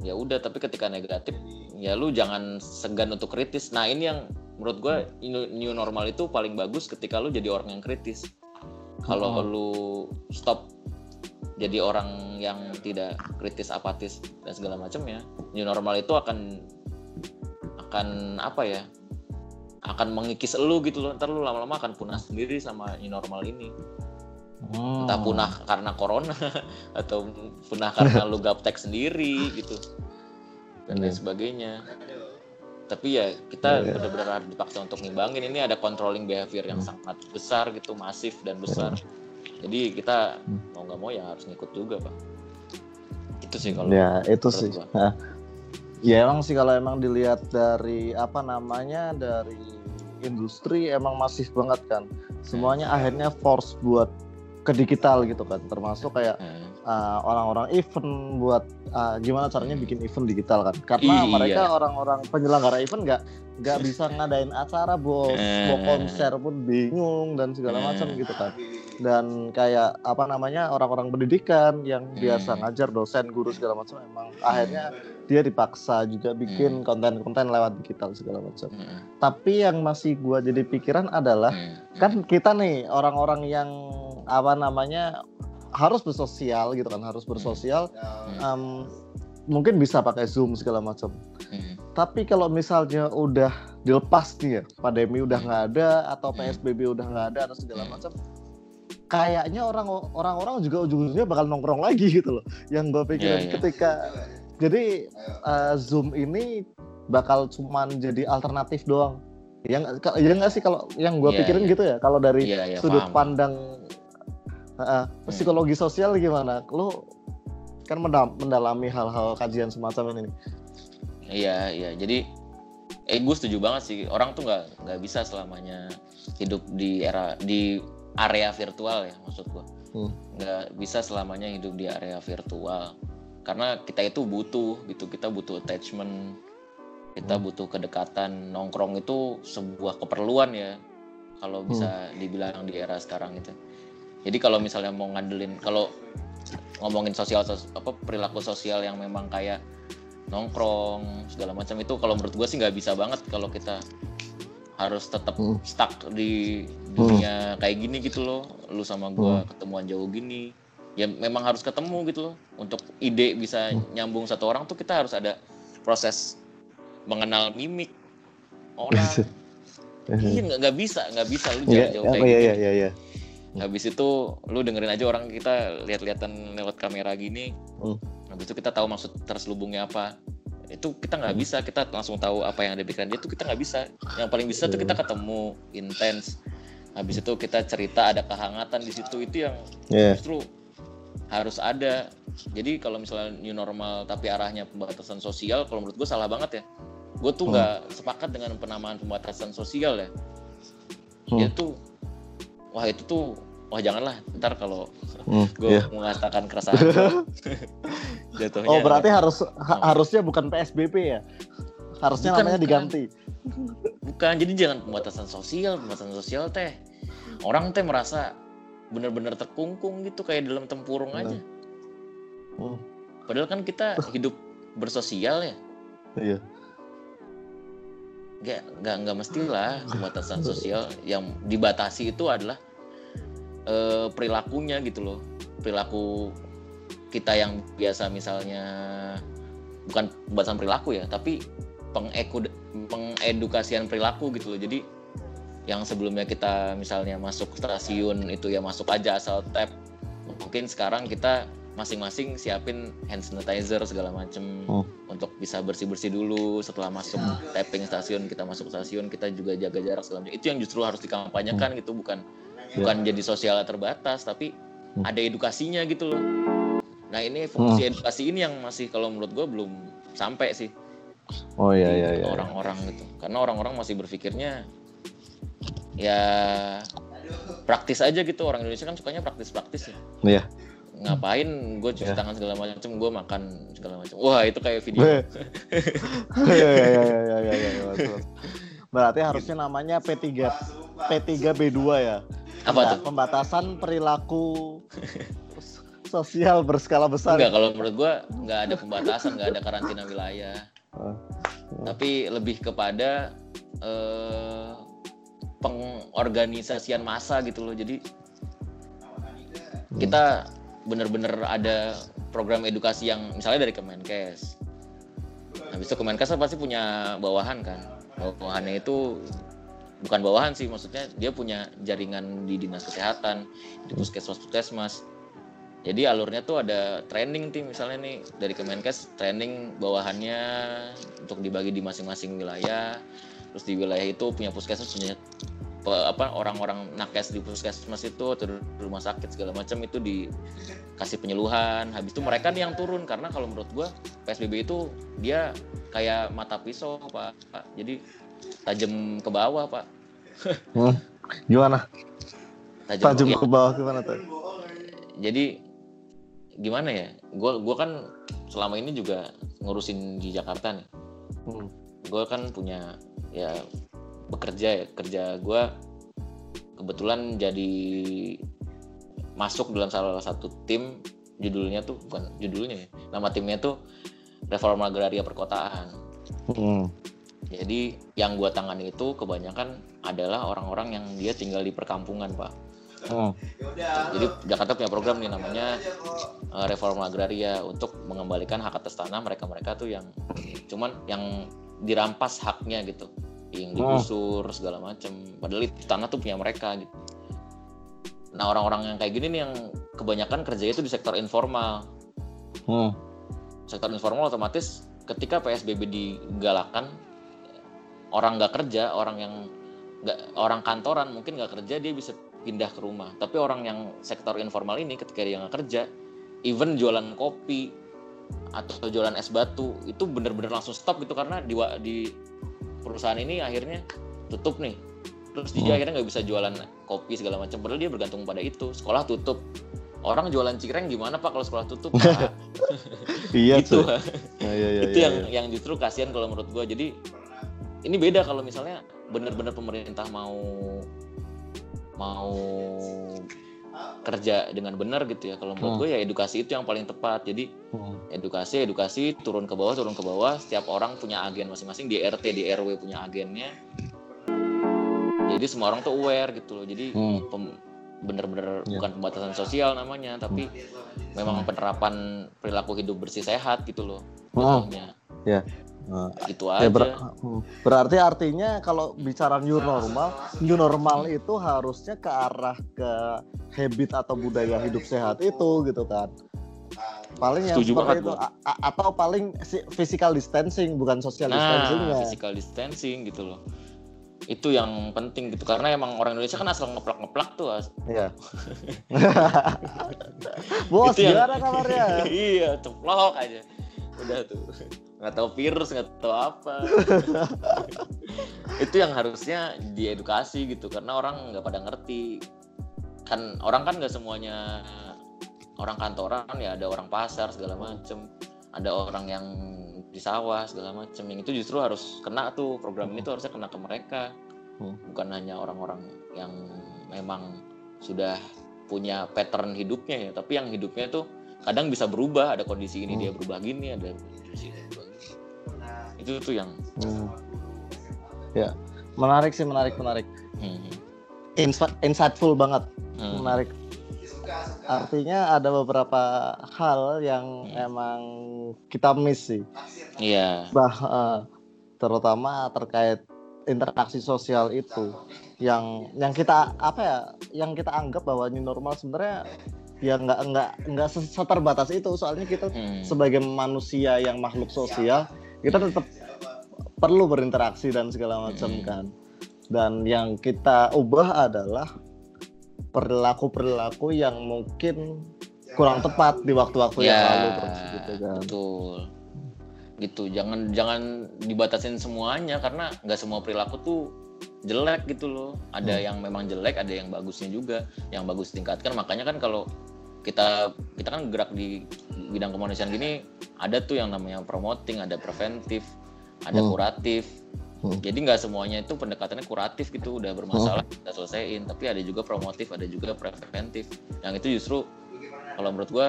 ya udah. Tapi ketika negatif ya lu jangan segan untuk kritis. Nah ini yang menurut gue new normal itu paling bagus ketika lu jadi orang yang kritis. Kalau hmm. lu stop jadi orang yang tidak kritis apatis dan segala macam ya new normal itu akan akan apa ya akan mengikis lu gitu loh. Ntar lu lama-lama akan punah sendiri sama new normal ini hmm. entah punah karena corona atau punah karena lu gaptek sendiri gitu dan lain iya. sebagainya tapi ya kita yeah, benar-benar dipaksa untuk ngimbangin ini ada controlling behavior yang hmm. sangat besar gitu masif dan besar yeah. jadi kita hmm. mau nggak mau ya harus ngikut juga pak itu sih kalau ya itu sih nah, ya emang sih kalau emang dilihat dari apa namanya dari industri emang masif banget kan semuanya hmm. akhirnya force buat ke digital gitu kan. Termasuk kayak hmm. uh, orang-orang event buat uh, gimana caranya bikin event digital kan. Karena iya. mereka orang-orang penyelenggara event nggak nggak bisa ngadain acara bos. Mau hmm. konser pun bingung dan segala hmm. macam gitu kan. Dan kayak apa namanya orang-orang pendidikan yang biasa ngajar dosen guru segala macam emang akhirnya dia dipaksa juga bikin konten-konten lewat digital segala macam. Tapi yang masih gua jadi pikiran adalah kan kita nih orang-orang yang apa namanya harus bersosial gitu kan harus bersosial um, mungkin bisa pakai zoom segala macam hmm. tapi kalau misalnya udah dilepas nih ya pandemi udah nggak ada atau hmm. psbb udah nggak ada atau segala hmm. macam kayaknya orang orang-orang juga ujung-ujungnya bakal nongkrong lagi gitu loh yang gue pikirin yeah, yeah. ketika jadi uh, zoom ini bakal cuman jadi alternatif doang yang ya nggak sih kalau yang gue yeah, pikirin yeah. gitu ya kalau dari yeah, yeah, sudut paham. pandang uh, psikologi sosial gimana? Lo kan mendalami hal-hal kajian semacam ini. Iya iya. Jadi eh gue setuju banget sih. Orang tuh nggak nggak bisa selamanya hidup di era di area virtual ya maksud gue. Hmm. Nggak bisa selamanya hidup di area virtual. Karena kita itu butuh gitu. Kita butuh attachment. Kita hmm. butuh kedekatan. Nongkrong itu sebuah keperluan ya. Kalau bisa hmm. dibilang di era sekarang itu jadi kalau misalnya mau ngandelin kalau ngomongin sosial sos, apa perilaku sosial yang memang kayak nongkrong segala macam itu kalau menurut gue sih nggak bisa banget kalau kita harus tetap hmm. stuck di dunia hmm. kayak gini gitu loh lu sama gue hmm. ketemuan jauh gini ya memang harus ketemu gitu loh untuk ide bisa hmm. nyambung satu orang tuh kita harus ada proses mengenal mimik orang iya nggak bisa nggak bisa lu jangan jauh kayak iya, gitu iya, iya, iya. habis itu lu dengerin aja orang kita lihat-lihatan lewat kamera gini hmm. habis itu kita tahu maksud terselubungnya apa itu kita nggak bisa kita langsung tahu apa yang ada di pikiran dia itu kita nggak bisa yang paling bisa tuh kita ketemu intens habis itu kita cerita ada kehangatan di situ itu yang yeah. justru harus ada jadi kalau misalnya new normal tapi arahnya pembatasan sosial kalau menurut gue salah banget ya gue tuh nggak hmm. sepakat dengan penamaan pembatasan sosial ya hmm. itu wah itu tuh wah janganlah ntar kalau hmm, gue yeah. mengatakan keresahan jatuhnya oh berarti ya. harus ha harusnya bukan psbb ya harusnya bukan, namanya bukan. diganti bukan jadi jangan pembatasan sosial pembatasan sosial teh orang teh merasa benar-benar terkungkung gitu kayak dalam tempurung aja hmm. padahal kan kita hidup bersosial ya iya Gak, gak, gak mestilah pembatasan sosial. Yang dibatasi itu adalah uh, perilakunya gitu loh. Perilaku kita yang biasa misalnya bukan pembatasan perilaku ya tapi pengeku pengedukasian perilaku gitu loh. Jadi yang sebelumnya kita misalnya masuk stasiun itu ya masuk aja asal tap mungkin sekarang kita masing-masing siapin hand sanitizer segala macem. Oh. Untuk bisa bersih-bersih dulu setelah masuk tapping stasiun kita masuk stasiun kita juga jaga jarak segala macam itu yang justru harus dikampanyekan hmm. gitu bukan yeah. bukan jadi sosial terbatas tapi hmm. ada edukasinya gitu loh Nah ini fungsi hmm. edukasi ini yang masih kalau menurut gue belum sampai sih. Oh iya iya iya. Orang-orang gitu. Karena orang-orang masih berpikirnya ya praktis aja gitu. Orang Indonesia kan sukanya praktis-praktis ya. Iya. Ngapain gue cuci yeah. tangan segala macam, gue makan segala macam. Wah itu kayak video. Iya iya iya iya iya iya. Berarti harusnya namanya P3 P3B2 ya. Apa tuh? Pembatasan perilaku sosial berskala besar. Enggak, kalau menurut gua nggak ada pembatasan, nggak ada karantina wilayah. Uh, Tapi lebih kepada uh, pengorganisasian massa gitu loh. Jadi kita bener-bener ada program edukasi yang misalnya dari Kemenkes. Habis itu Kemenkes kan pasti punya bawahan kan. Bawahannya itu bukan bawahan sih maksudnya dia punya jaringan di dinas kesehatan di puskesmas puskesmas jadi alurnya tuh ada training tim misalnya nih dari Kemenkes training bawahannya untuk dibagi di masing-masing wilayah terus di wilayah itu punya puskesmas punya apa orang-orang nakes di puskesmas itu atau di rumah sakit segala macam itu dikasih penyuluhan habis itu mereka nih yang turun karena kalau menurut gua PSBB itu dia kayak mata pisau pak, pak. jadi tajam ke bawah pak. Hmm. gimana? Tajam, tajam ke bawah. gimana tuh jadi gimana ya? Gue gua kan selama ini juga ngurusin di Jakarta nih. Hmm. gue kan punya ya bekerja ya kerja gue kebetulan jadi masuk dalam salah satu tim judulnya tuh bukan judulnya ya nama timnya tuh reforma agraria perkotaan hmm. jadi yang gue tangani itu kebanyakan adalah orang-orang yang dia tinggal di perkampungan pak Hmm. Jadi Jakarta punya program nih namanya uh, reforma agraria untuk mengembalikan hak atas tanah mereka-mereka tuh yang cuman yang dirampas haknya gitu, yang hmm. digusur segala macam. Padahal itu tanah tuh punya mereka gitu. Nah orang-orang yang kayak gini nih yang kebanyakan kerjanya itu di sektor informal. Hmm. Sektor informal otomatis ketika PSBB digalakan orang nggak kerja, orang yang nggak orang kantoran mungkin nggak kerja dia bisa pindah ke rumah. Tapi orang yang sektor informal ini ketika dia nggak kerja, even jualan kopi atau jualan es batu itu bener-bener langsung stop gitu karena di, di perusahaan ini akhirnya tutup nih. Terus dia hmm. akhirnya nggak bisa jualan kopi segala macam. Padahal dia bergantung pada itu. Sekolah tutup. Orang jualan cireng gimana pak kalau sekolah tutup? iya gitu. Ya, ya, ya, itu ya, yang ya. yang justru kasihan kalau menurut gue. Jadi ini beda kalau misalnya bener-bener pemerintah mau mau kerja dengan benar gitu ya kalau menurut hmm. gue ya edukasi itu yang paling tepat jadi hmm. edukasi edukasi turun ke bawah turun ke bawah setiap orang punya agen masing-masing di RT di RW punya agennya jadi semua orang tuh aware gitu loh jadi Hmm. bener-bener Ya. bukan pembatasan sosial namanya tapi memang penerapan perilaku hidup bersih sehat gitu loh Hmm. jatuhnya. Ya. Nah, gitu Ya, aja ber- hmm. berarti artinya kalau bicara new normal, new normal itu harusnya ke arah ke habit atau budaya hidup sehat itu gitu kan. Paling yang Setuju seperti banget itu a- atau paling si- physical distancing bukan social nah distancingnya. physical distancing gitu loh itu yang penting gitu karena emang orang Indonesia kan asal ngeplak-ngeplak tuh as- Iya. Bos, Itu yang- gimana kabarnya? iya ceplok aja udah tuh. Nggak tahu virus nggak tahu apa. Itu yang harusnya diedukasi gitu karena orang nggak pada ngerti. Kan orang kan nggak semuanya orang kantoran ya ada orang pasar segala macem. Ada orang yang di sawah segala macem. Yang itu justru harus kena tuh program ini tuh harusnya kena ke mereka. Hmm. bukan hanya orang-orang yang memang sudah punya pattern hidupnya ya tapi yang hidupnya tuh kadang bisa berubah ada kondisi ini Hmm. dia berubah gini ada kondisi ini berubah gini itu tuh yang Hmm. Ya, menarik sih, menarik, menarik. hmm, Insi- insightful banget, hmm, menarik. Artinya ada beberapa hal yang Hmm. emang kita miss sih. iya bah eh, terutama terkait interaksi sosial itu yang yang kita apa ya yang kita anggap bahwa new normal sebenarnya ya nggak nggak nggak se- seterbatas itu. Soalnya kita hmm, sebagai manusia yang makhluk sosial kita tetap perlu berinteraksi dan segala macam Hmm. kan. Dan yang kita ubah adalah perilaku perilaku yang mungkin kurang tepat di waktu-waktu yang ya lalu terus gitu kan. betul. Gitu. Jangan jangan dibatasin semuanya karena nggak semua perilaku tuh jelek gitu loh. Ada Hmm. yang memang jelek ada yang bagusnya juga. Yang bagus tingkatkan. Makanya kan kalau kita kita kan gerak di bidang kemanusiaan gini ada tuh yang namanya promoting ada preventif ada Hmm. kuratif Hmm. jadi nggak semuanya itu pendekatannya kuratif gitu udah bermasalah kita selesaiin tapi ada juga promotif ada juga preventif yang itu justru kalau menurut gua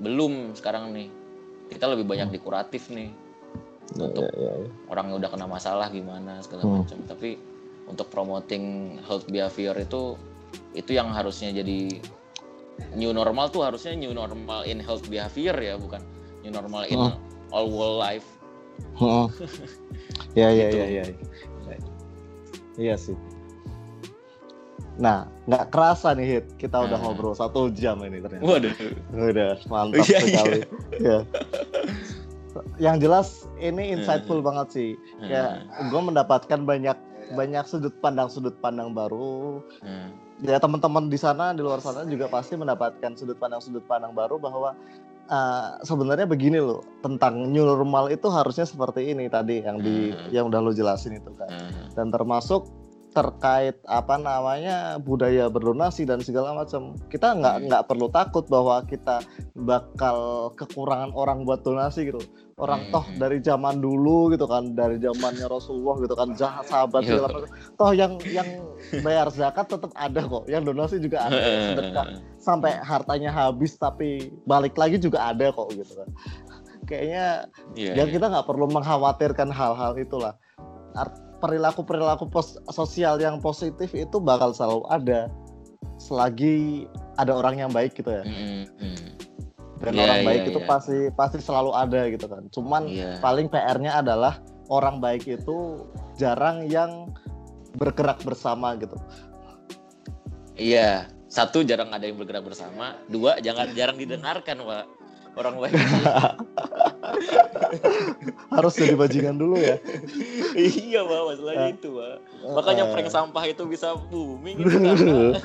belum sekarang nih kita lebih banyak di kuratif nih untuk Ya, ya, ya. orang yang udah kena masalah gimana segala Hmm. macam tapi untuk promoting health behavior itu itu yang harusnya jadi new normal tuh harusnya new normal in health behavior ya bukan new normal in Hmm. all world life. Heeh. ya ya Gitu. ya ya. Iya sih. Nah nggak kerasa nih hit. Kita udah Hmm. ngobrol satu jam ini ternyata. Waduh. Udah mantap Iya, sekali. Ya yang jelas ini insightful banget sih. Ya gue mendapatkan banyak banyak sudut pandang sudut pandang baru. Hmm. Ya teman-teman di sana di luar sana juga pasti mendapatkan sudut pandang sudut pandang baru bahwa uh, sebenarnya begini loh tentang new normal itu harusnya seperti ini tadi yang di Hmm. yang udah lo jelasin itu kan Hmm. dan termasuk terkait apa namanya budaya berdonasi dan segala macam. Kita nggak Hmm. nggak perlu takut bahwa kita bakal kekurangan orang buat donasi gitu. Orang Hmm. toh dari zaman dulu gitu kan dari zamannya Rasulullah gitu kan jah- sahabat Iya. segala macam. Toh yang yang bayar zakat tetap ada kok yang donasi juga ada. Sedekah sampai hartanya habis tapi balik lagi juga ada kok gitu kan. Kayaknya Iya, ya iya. kita nggak perlu mengkhawatirkan hal-hal itulah. Art- perilaku-perilaku pos- sosial yang positif itu bakal selalu ada selagi ada orang yang baik gitu ya Hmm, hmm. dan Iya, orang baik iya, itu iya. pasti pasti selalu ada gitu kan cuman Iya. paling PR-nya adalah orang baik itu jarang yang bergerak bersama gitu Iya, satu jarang ada yang bergerak bersama, dua jangan jarang didengarkan, Pak. Orang baik. harus jadi bajingan dulu ya. Iya, Pak, masalahnya Ya. itu, Pak. Makanya Eh, prank sampah itu bisa booming itu karena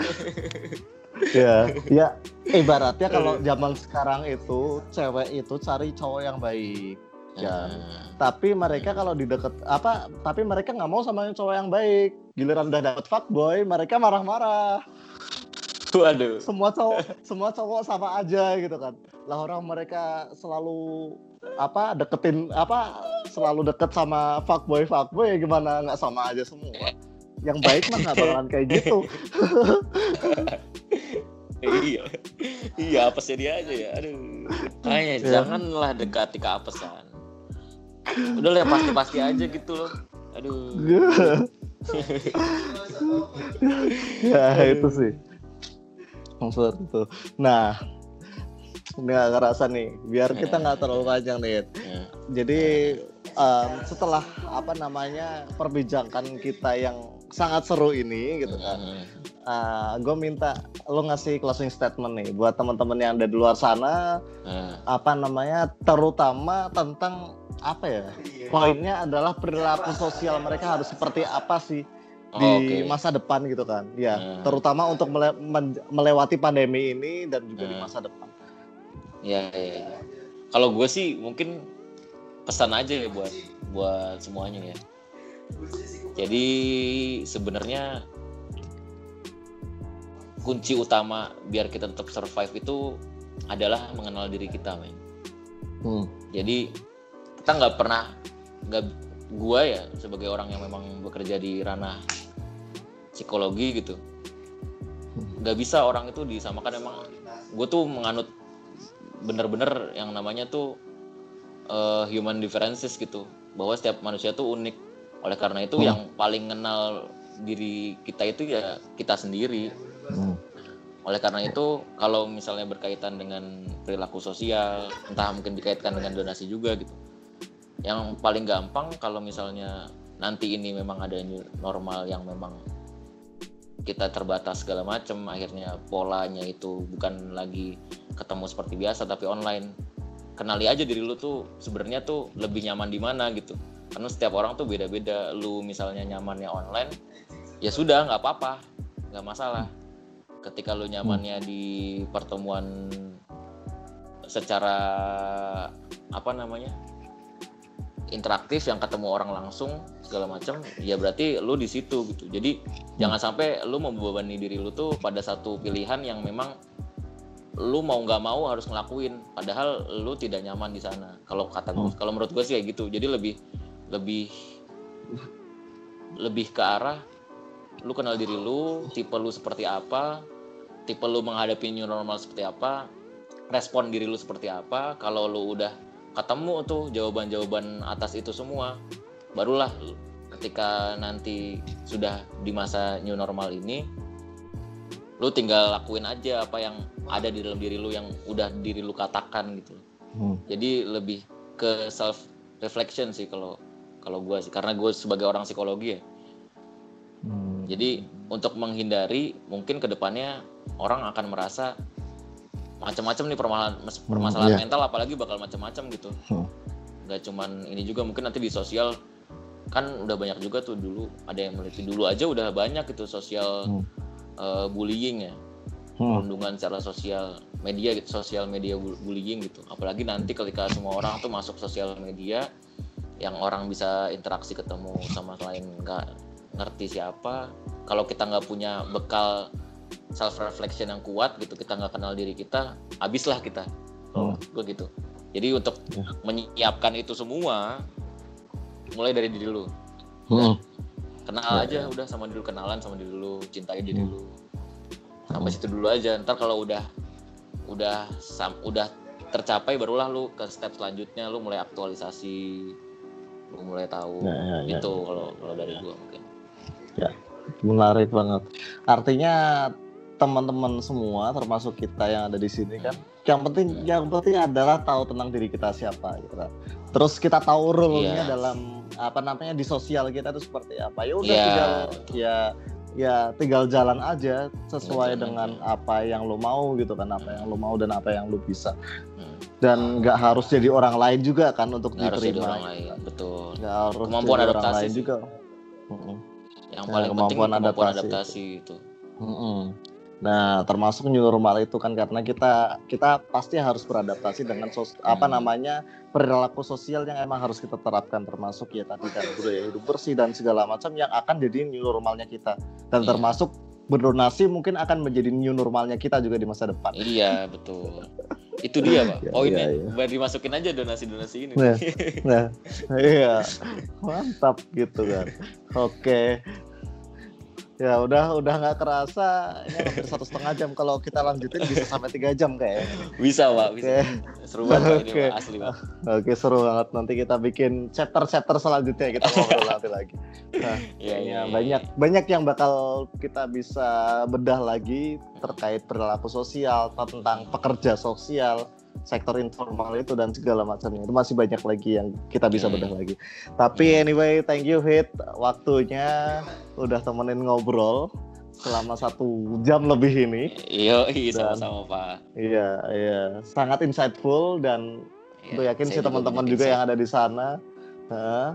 ya ya ibaratnya kalau zaman sekarang itu cewek itu cari cowok yang baik Ya. Ah, tapi mereka kalau di deket apa tapi mereka nggak mau sama yang cowok yang baik. Giliran udah dapet fuckboy mereka marah-marah. Waduh. semua cowok semua cowok sama aja gitu kan. Lah orang mereka selalu apa deketin apa selalu deket sama fuckboy fuckboy ya gimana nggak sama aja semua yang baik mah nggak bakalan kayak gitu iya. Iya, apesnya dia aja ya. Aduh. Makanya Ya. janganlah dekati keapesan. Udah lah pasti-pasti aja gitu loh. Aduh. ya itu sih maksud itu nah nggak ngerasa nih biar kita nggak terlalu panjang nih Ya. jadi um, setelah apa namanya perbincangan kita yang sangat seru ini gitu kan Hmm. gue minta lo ngasih closing statement nih buat teman-teman yang ada di luar sana Hmm. apa namanya terutama tentang apa ya poinnya adalah perilaku sosial mereka harus seperti apa sih di Oh, oke. masa depan gitu kan ya Hmm. terutama untuk mele- melewati pandemi ini dan juga di Hmm. masa depan Ya, ya, ya. Kalau gue sih mungkin pesan aja ya buat buat semuanya ya. Jadi sebenarnya kunci utama biar kita tetap survive itu adalah mengenal diri kita, men. Hmm. Jadi kita nggak pernah nggak gua ya sebagai orang yang memang bekerja di ranah psikologi gitu nggak bisa orang itu disamakan emang gue tuh menganut bener-bener yang namanya tuh eh, human differences gitu bahwa setiap manusia tuh unik oleh karena itu Hmm. yang paling kenal diri kita itu ya kita sendiri Hmm. oleh karena itu kalau misalnya berkaitan dengan perilaku sosial entah mungkin dikaitkan dengan donasi juga gitu yang paling gampang kalau misalnya nanti ini memang ada normal yang memang kita terbatas segala macam akhirnya polanya itu bukan lagi ketemu seperti biasa tapi online. Kenali aja diri lu tuh sebenarnya tuh lebih nyaman di mana gitu. Karena setiap orang tuh beda-beda. Lu misalnya nyamannya online ya sudah nggak apa-apa. Nggak masalah. Ketika lu nyamannya di pertemuan secara apa namanya interaktif yang ketemu orang langsung segala macam ya berarti lu di situ gitu. Jadi jangan sampai lu membebani diri lu tuh pada satu pilihan yang memang lu mau nggak mau harus ngelakuin. Padahal lu tidak nyaman di sana. Kalau kata Hmm. kalau menurut gue sih kayak gitu. Jadi lebih lebih lebih ke arah lu kenal diri lu tipe lu seperti apa tipe lu menghadapi new normal seperti apa respon diri lu seperti apa. Kalau lu udah ketemu tuh jawaban-jawaban atas itu semua barulah ketika nanti sudah di masa new normal ini lu tinggal lakuin aja apa yang ada di dalam diri lu yang udah diri lu katakan gitu Hmm. jadi lebih ke self reflection sih kalau kalau gue sih karena gue sebagai orang psikologi ya Hmm. jadi untuk menghindari mungkin ke depannya orang akan merasa macam-macam nih permasalahan permasalahan iya. mental apalagi bakal macam-macam gitu Hmm. nggak cuman ini juga mungkin nanti di sosial kan udah banyak juga tuh dulu ada yang meneliti dulu aja udah banyak gitu sosial Hmm. eh, bullying ya Hmm. perundungan secara sosial media gitu sosial media bu- bullying gitu apalagi nanti ketika semua orang tuh masuk sosial media yang orang bisa interaksi ketemu sama lain nggak ngerti siapa kalau kita nggak punya bekal self reflection yang kuat gitu kita nggak kenal diri kita habislah kita Hmm. gue gitu jadi untuk Ya. menyiapkan itu semua mulai dari diri lu Hmm. kenal Ya, aja ya. udah sama diri lu kenalan sama diri lu cintai diri Hmm. lu sampai situ dulu aja ntar kalau udah udah sam, udah tercapai barulah lu ke step selanjutnya lu mulai aktualisasi lu mulai tahu Ya, ya, ya. itu kalau kalau dari gua mungkin Menarik banget. Artinya teman-teman semua termasuk kita yang ada di sini kan yang penting Hmm. yang penting adalah tahu tentang diri kita siapa gitu kan. Terus kita tahu role-nya Iya. dalam apa namanya di sosial kita itu seperti apa. Ya udah Iya. tinggal ya ya tinggal jalan aja sesuai Jalan dengan aja. apa yang lo mau gitu kan, apa yang lo mau dan apa yang lo bisa. Hmm. Dan nggak harus jadi orang lain juga kan untuk nggak harus jadi diterima. orang lain betul Nggak harus Kemampuan jadi orang adaptasi lain sih. juga. Yang Ya, paling penting kemampuan kemampuan adaptasi adaptasi, itu Mm-mm. Nah, termasuk new normal itu kan karena kita kita pasti harus beradaptasi dengan sos, apa Hmm. namanya perilaku sosial yang emang harus kita terapkan termasuk ya tadi kan budaya hidup bersih dan segala macam yang akan jadi new normalnya kita dan Iya. termasuk berdonasi mungkin akan menjadi new normalnya kita juga di masa depan. iya betul itu dia pak Iya, poinnya iya, iya. biar dimasukin aja donasi donasi ini Nah, nah, iya, mantap gitu kan. Oke, ya udah udah nggak kerasa. Ini hampir satu setengah jam. Kalau kita lanjutin bisa sampai tiga jam kayak. Bisa pak bisa. Oke. seru banget ini Oke. pak asli pak. Oke seru banget. Nanti kita bikin chapter chapter selanjutnya. Kita ngobrol nanti lagi. Nah Iya, kayaknya iya, banyak banyak yang bakal kita bisa bedah lagi terkait perilaku sosial tentang pekerja sosial sektor informal itu dan segala macamnya itu masih banyak lagi yang kita bisa Hmm. bedah lagi tapi anyway thank you Hit waktunya udah temenin ngobrol selama satu jam lebih ini Iya, iya sama-sama Pak. iya iya sangat insightful dan Iya, Gue yakin sih teman-teman juga insight. yang ada di sana eh,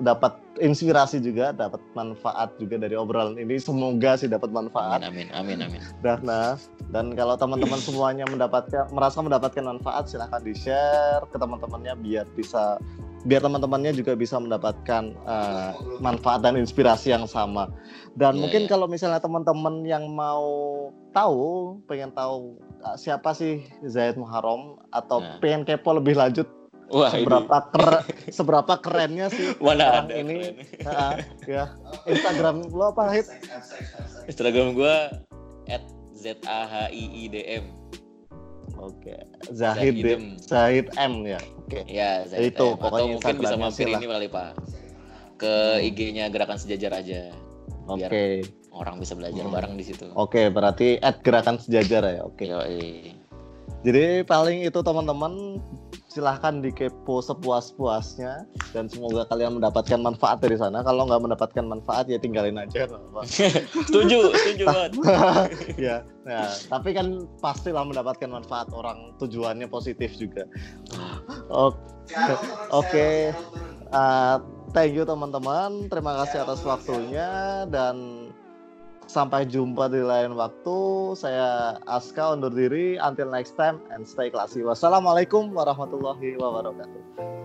dapat inspirasi juga, dapat manfaat juga dari obrolan ini. Semoga sih dapat manfaat. Amin, amin, amin, amin. Dan, nah, dan kalau teman-teman semuanya mendapatkan merasa mendapatkan manfaat, silahkan di share ke teman-temannya biar bisa biar teman-temannya juga bisa mendapatkan eh, manfaat dan inspirasi yang sama. Dan Iya, mungkin iya. kalau misalnya teman-teman yang mau tahu, pengen tahu eh, siapa sih Zaid Muharram atau Nah. pengen kepo lebih lanjut Wah, ini seberapa ker- seberapa kerennya sih mana ada ini. Ah, ya Instagram lo apa hit Instagram gua @zahiidm. oke Zahid Zahidem. Zahid M ya oke Ya, Zahid Itu, M. pokoknya Atau mungkin bisa mampir ini kali Pak. Ke IG-nya Gerakan Sejajar aja. oke Biar orang bisa belajar Hmm. bareng di situ. oke berarti at gerakan sejajar ya oke Yoi. jadi paling itu teman-teman silahkan dikepo sepuas-puasnya dan semoga kalian mendapatkan manfaat dari sana kalau nggak mendapatkan manfaat ya tinggalin aja. Setuju, setuju banget. ya, nah, tapi kan pastilah mendapatkan manfaat orang tujuannya positif juga. Oke, oke. Uh, thank you teman-teman. Terima kasih atas waktunya dan sampai jumpa di lain waktu. Saya Aska undur diri. Until next time and stay classy. Wassalamualaikum warahmatullahi wabarakatuh.